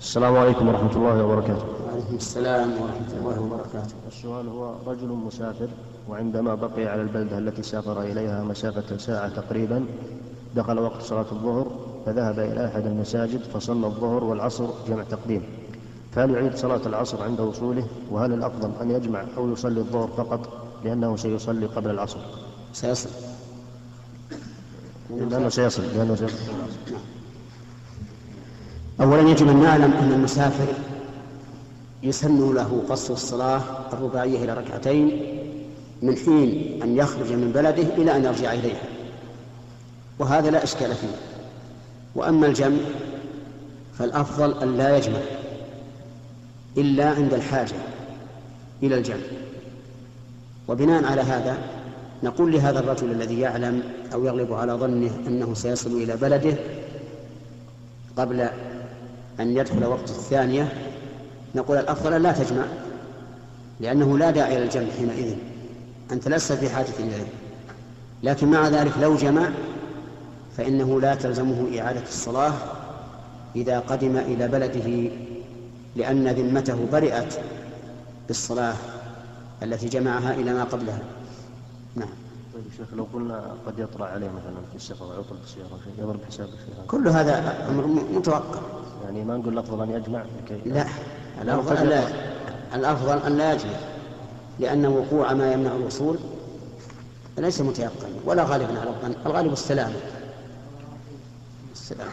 السلام عليكم ورحمة الله وبركاته. وعليكم السلام ورحمة الله وبركاته. السؤال هو رجل مسافر وعندما بقي على البلدة التي سافر إليها مسافة ساعة تقريبا دخل وقت صلاة الظهر فذهب إلى أحد المساجد فصلى الظهر والعصر جمع تقديم. فهل يعيد صلاة العصر عند وصوله؟ وهل الأفضل أن يجمع أو يصلي الظهر فقط لأنه سيصلي قبل العصر؟ سيصل. لأنه سيصل لأنه سيصل. أولا يجب أن نعلم أن المسافر يسن له قصر الصلاة الرباعية إلى ركعتين من حين أن يخرج من بلده إلى أن يرجع إليها. وهذا لا إشكال فيه. وأما الجمع فالأفضل أن لا يجمع إلا عند الحاجة إلى الجمع. وبناء على هذا نقول لهذا الرجل الذي يعلم أو يغلب على ظنه أنه سيصل إلى بلده قبل أن يدخل وقت الثانية نقول الأفضل لا تجمع لأنه لا داعي للجمع حينئذ. أنت لست في حاجة إليه. لكن مع ذلك لو جمع فإنه لا تلزمه إعادة الصلاة إذا قدم إلى بلده لأن ذمته برئت بالصلاة التي جمعها إلى ما قبلها. نعم. طيب شيخ لو قلنا قد يطرأ عليه مثلا في السفر عطل في السيارة يضرب حساب الشيء كل هذا أمر متوقع. يعني ما نقول الأفضل أن يجمع لكي لا الأفضل أن لا. الأفضل أن لا يجمع لأن وقوع ما يمنع الوصول ليس متيقنا ولا غالبا على الظن الغالب السلامة. السلامة.